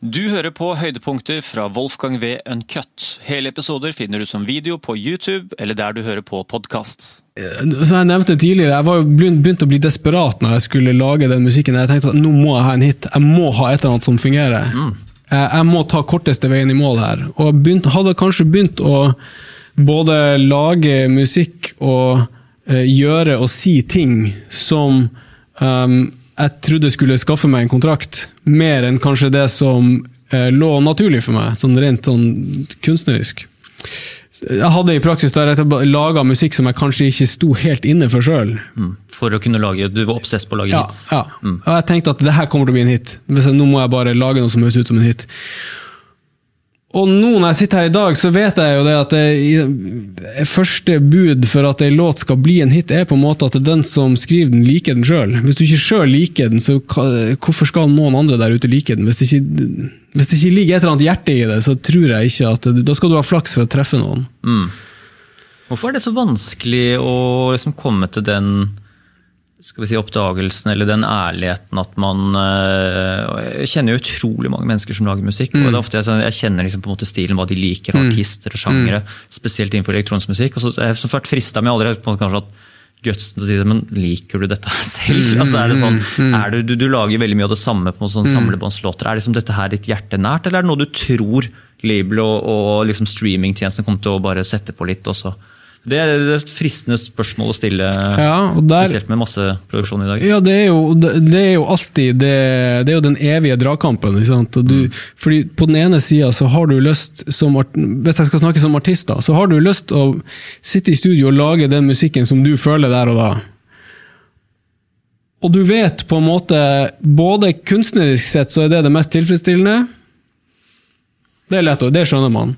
Du hører på høydepunkter fra Wolfgang V. Uncut. Hele episoder finner du som video på YouTube eller der du hører på podkast. Som jeg nevnte tidligere, jeg var begynt å bli desperat når jeg skulle lage den musikken. Jeg tenkte at nå må jeg ha en hit. Jeg må ha et eller annet som fungerer. Jeg, jeg må ta korteste veien i mål her. Og jeg hadde kanskje begynt å både lage musikk og eh, gjøre og si ting som ehm, jeg trodde skulle skaffe meg en kontrakt, mer enn kanskje det som eh, lå naturlig for meg, sånn rent sånn kunstnerisk. Jeg hadde i praksis der laga musikk som jeg kanskje ikke sto helt inne for sjøl. Mm. For å kunne lage Du var obsess på å lage Ja, hits. ja. Og jeg tenkte at det her kommer til å bli en hit. Nå må jeg bare lage noe som høres ut som en hit. Og nå når jeg sitter her i dag, så vet jeg jo det at det, første bud for at ei låt skal bli en hit, er på en måte at det er den som skriver den, liker den sjøl. Hvis du ikke sjøl liker den, så hvorfor skal noen andre der ute like den? Hvis det ikke, hvis det ikke ligger et eller annet hjerte i det, så tror jeg ikke at Da skal du ha flaks for å treffe noen. Hvorfor er det så vanskelig å liksom komme til den skal vi si, oppdagelsen eller den ærligheten at man og Jeg kjenner jo utrolig mange mennesker som lager musikk. og det er ofte Jeg, sånn- jeg kjenner liksom på en måte stilen, hva de liker, artister og sjangere. Spesielt innenfor elektronisk musikk. og så Jeg har vært frista, med allerede på en måte kanskje at gutsen til å si det, men liker du dette her selv? altså er det sånn, er du, du, du lager veldig mye av det samme på sånn samlebåndslåter. Er liksom dette her ditt hjerte nært, eller er det noe du tror label og, og liksom streamingtjenesten kommer til å bare sette på litt? Det er det er et fristende spørsmål å stille, Ja, der- spesielt med masseproduksjon i dag. Ja, det er jo, det, er jo alltid det, det er jo den evige dragkampen. Du, fordi På den ene sida så har du lyst som Hvis jeg skal snakke som artist, da, så har du lyst å sitte i studio og lage den musikken som du føler der og da. Og du vet på en måte Både kunstnerisk sett så er det det mest tilfredsstillende. Det er lett, og det skjønner man.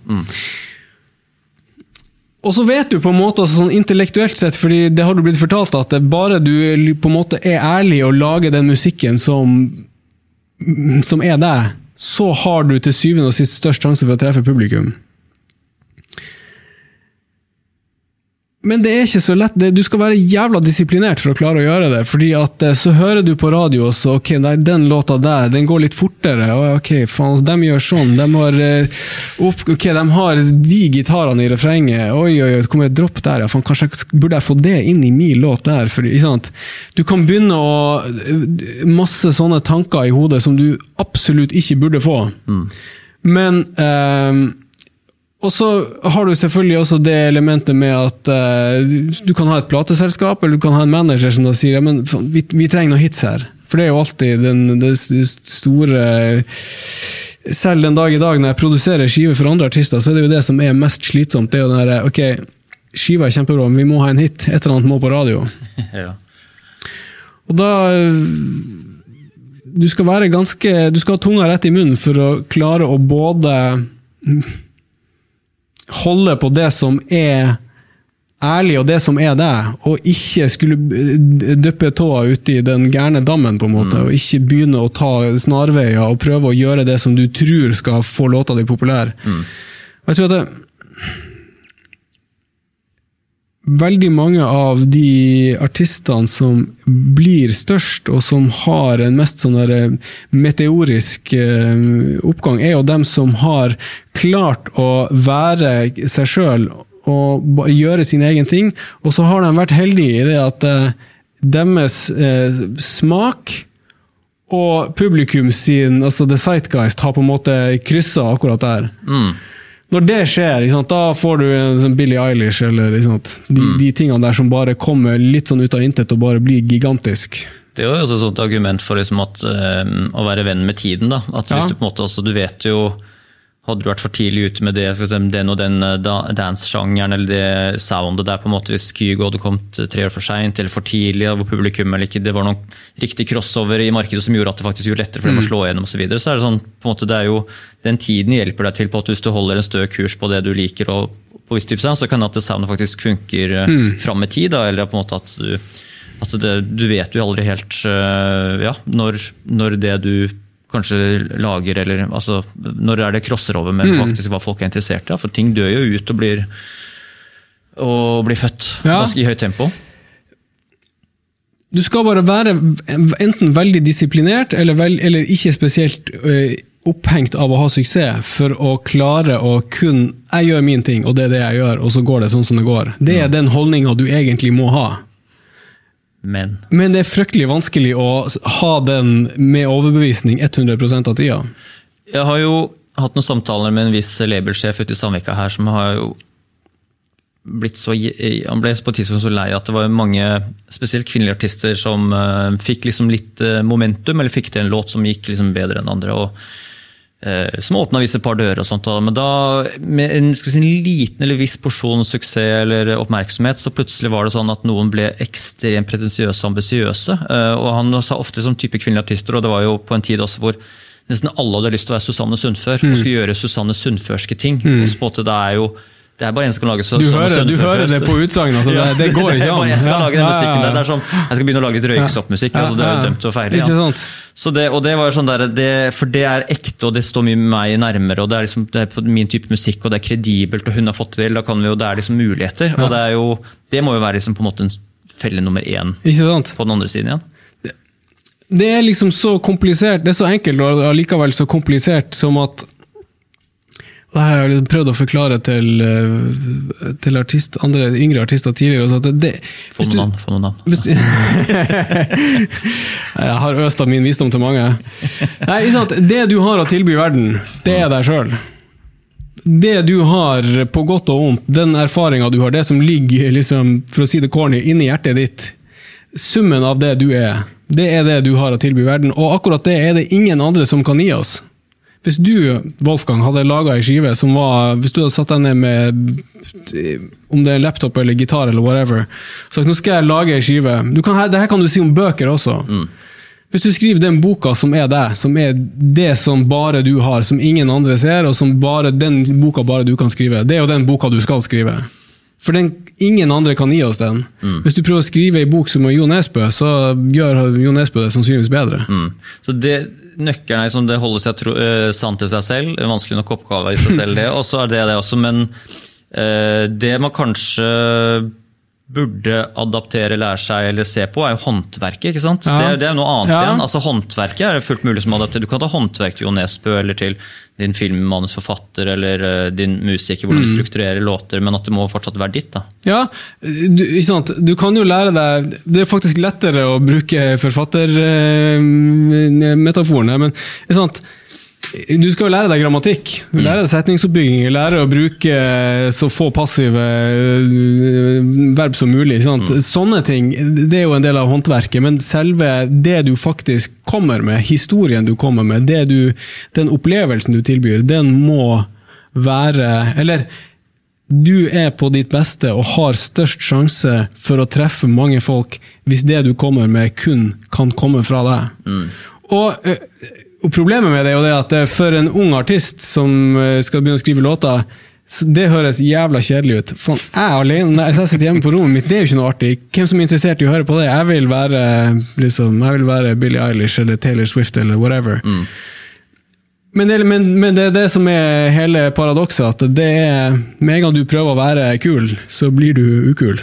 Og så vet du på en måte altså sånn intellektuelt sett, fordi det har du blitt fortalt, at bare du på en måte er ærlig og lager den musikken som, som er deg, så har du til syvende og sist størst sjanse for å treffe publikum. Men det er ikke så lett. Du skal være jævla disiplinert for å klare å gjøre det. fordi at eh, så hører du på radio, og så ok, nei, den låta der, den går litt fortere. ok, faen, de gjør sånn. De har, eh, ok, de har de gitarene i refrenget. Oi, oi, oi, det kommer et dropp der. ja, faen, Kanskje jeg burde jeg få det inn i min låt der? Fordi, ikke sant? Du kan begynne å Masse sånne tanker i hodet som du absolutt ikke burde få. Men eh, og så har du selvfølgelig også det elementet med at uh, du- kan ha et plateselskap, eller du kan ha en manager som da sier ja, men vi, vi trenger noen hits her. For det er jo alltid den, det store Selv den dag i dag når jeg produserer skiver for andre artister, så er det jo det som er mest slitsomt. Det er jo den derre Ok, skiva er kjempebra, men vi må ha en hit. Et eller annet må på radio. Ja. Og da Du skal være ganske Du skal ha tunga rett i munnen for å klare å både holde på det som er ærlig, og det som er deg, og ikke skulle dyppe tåa uti den gærne dammen, på en måte, og ikke begynne å ta snarveier og prøve å gjøre det som du tror skal få låta di populær. Og jeg tror at det, veldig mange av de artistene som blir størst, og som har en mest sånn eh, meteorisk eh, oppgang, er jo dem som har klart å være seg sjøl og gjøre sin egen ting. Og så har de vært heldige i det at eh, deres smak og publikum sin, altså The Sightguist, har på en måte kryssa akkurat der. Når det skjer, da får du en sånn Billie Eilish eller ikke sant, de, de tingene der som bare kommer litt sånn ut av intet og bare blir gigantisk. Det er jo også et sånt argument for liksom at, um, å være venn med tiden. Da. At Ja. Du måte altså, du vet jo Hadde du vært for tidlig ute med det, eksempel, den og den eh, dance-sjangeren eller det soundet der, på en måte hvis Kygo hadde kommet tre år for seint eller for tidlig, hvor publikum eller ikke, det var noen riktig crossover i markedet som gjorde at det faktisk gjorde lettere for dem å slå igjennom osv. Så, videre. så er det sånn, på en måte, det er jo, den tiden hjelper deg til på at hvis du holder en stø kurs på det du liker, og på viss type sound, så kan det at det soundet faktisk funker mm. fram i tid. Da, eller på en måte at du at det, du vet jo aldri helt øh, ja, når, når det du kanskje lager, eller altså, når er det crosser over med faktisk hva folk er interessert i. For ting dør jo ut og blir, og blir født Ja. ganske i høyt tempo. Du skal bare være enten veldig disiplinert eller, vel, eller ikke spesielt øh, opphengt av å ha suksess for å klare å kun Jeg gjør min ting, og det er det jeg gjør, og så går det sånn som det går. Det er den holdninga du egentlig må ha. Men Men det er fryktelig vanskelig å ha den med overbevisning 100% av tida. jeg har jo hatt noen samtaler med en viss labelsjef ute i Sandvika her, som har jo blitt så Han ble på tidspunkt så lei at det var mange, spesielt kvinnelige artister, som uh, fikk liksom litt uh, momentum, eller fikk til en låt som gikk liksom bedre enn andre. og Som åpna visse par dører og sånt. Men da, med en, si, en, liten eller viss porsjon suksess eller oppmerksomhet, så plutselig var det sånn at noen ble ekstremt pretensiøse og ambisiøse. og han sa ofte som type kvinnelige artister, og det var jo på en tid også hvor nesten alle hadde lyst til å være Susanne Sundfør mm. og skulle gjøre Susanne Sundførske ting. Mm. Og så på en måte det er jo det er bare en som kan lage så, du, hører, du hører det på utsagnet, altså, det, det, går ikke an. jeg skal lage den musikken der. Det er som, jeg skal begynne å lage litt røyksoppmusikk. Altså, det er jo dømt til å feile. Ja. Det, og det var sånn der, det, for det er ekte, og det står mye meg nærmere. og Det er, liksom, det er min type musikk, og det er kredibelt, og hun har fått det til. Da kan vi jo, det er liksom muligheter. og Det, er jo, det må jo være liksom på en måte en felle nummer én på den andre siden igjen. Det er liksom så komplisert, det er så enkelt og allikevel så komplisert som at det har jeg liksom prøvd å forklare til, eh, til artist, andre yngre artister tidligere. Det, det, få noen navn. Få noen navn. jeg har øst av min visdom til mange. Nei, Det du har å tilby verden, det er deg sjøl. Det du har, på godt og vondt, den erfaringa du har, det som ligger liksom, for å si det corny, inni hjertet ditt, summen av det du er, det er det du har å tilby verden. Og akkurat det er det ingen andre som kan gi oss. Hvis du, Wolfgang, hadde laga ei skive som var Hvis du hadde satt deg ned med om det er laptop eller gitar eller whatever, sagt nå skal jeg lage ei skive kan, Det her kan du si om bøker også. Mm. Hvis du skriver den boka som er deg, som er det som bare du har, som ingen andre ser, og som bare, den boka bare du kan skrive, det er jo den boka du skal skrive. For den, ingen andre kan gi oss den. Mm. Hvis du prøver å skrive ei bok som Jo Nesbø, så gjør Jo Nesbø det sannsynligvis bedre. Mm. Så det, Nøkkelen er liksom det holder seg tro, uh, sant til seg selv. En vanskelig nok oppgave i seg selv, det. Og så er det det også, men uh, det man kanskje burde adaptere, lære seg eller se på, er jo håndverket. ikke sant? Ja. Det, det, er noe annet ja. igjen. Altså Håndverket er fullt mulig som adapter. Du kan ta håndverk til Jo Nesbø eller til din filmmanusforfatter eller uh, din musiker, hvordan du mm. strukturerer låter, men at det må fortsatt være ditt. da. Ja, du, ikke sant? du kan jo lære deg Det er faktisk lettere å bruke forfattermetaforen uh, men ikke sant? Du skal jo lære deg grammatikk, lære deg setningsoppbygging, lære å bruke så få passive øh, verb som mulig. Mm. Sånne ting det er jo en del av håndverket, men selve det du faktisk kommer med, historien du kommer med, du, den opplevelsen du tilbyr, den må være Eller du er på ditt beste og har størst sjanse for å treffe mange folk hvis det du kommer med, kun kan komme fra deg. Mm. Og øh, og Problemet med det er jo det at for en ung artist som eh, skal begynne å skrive låter, det høres jævla kjedelig ut. Faen, jeg alene, jeg sitter hjemme på rommet mitt, det er jo ikke noe artig. Hvem som er interessert i å høre på det? Jeg vil være, liksom, jeg vil være Billie Eilish eller Taylor Swift eller whatever. Mm. Men, det, men, men det er det som er hele paradokset, at det er med en gang du prøver å være kul, så blir du ukul.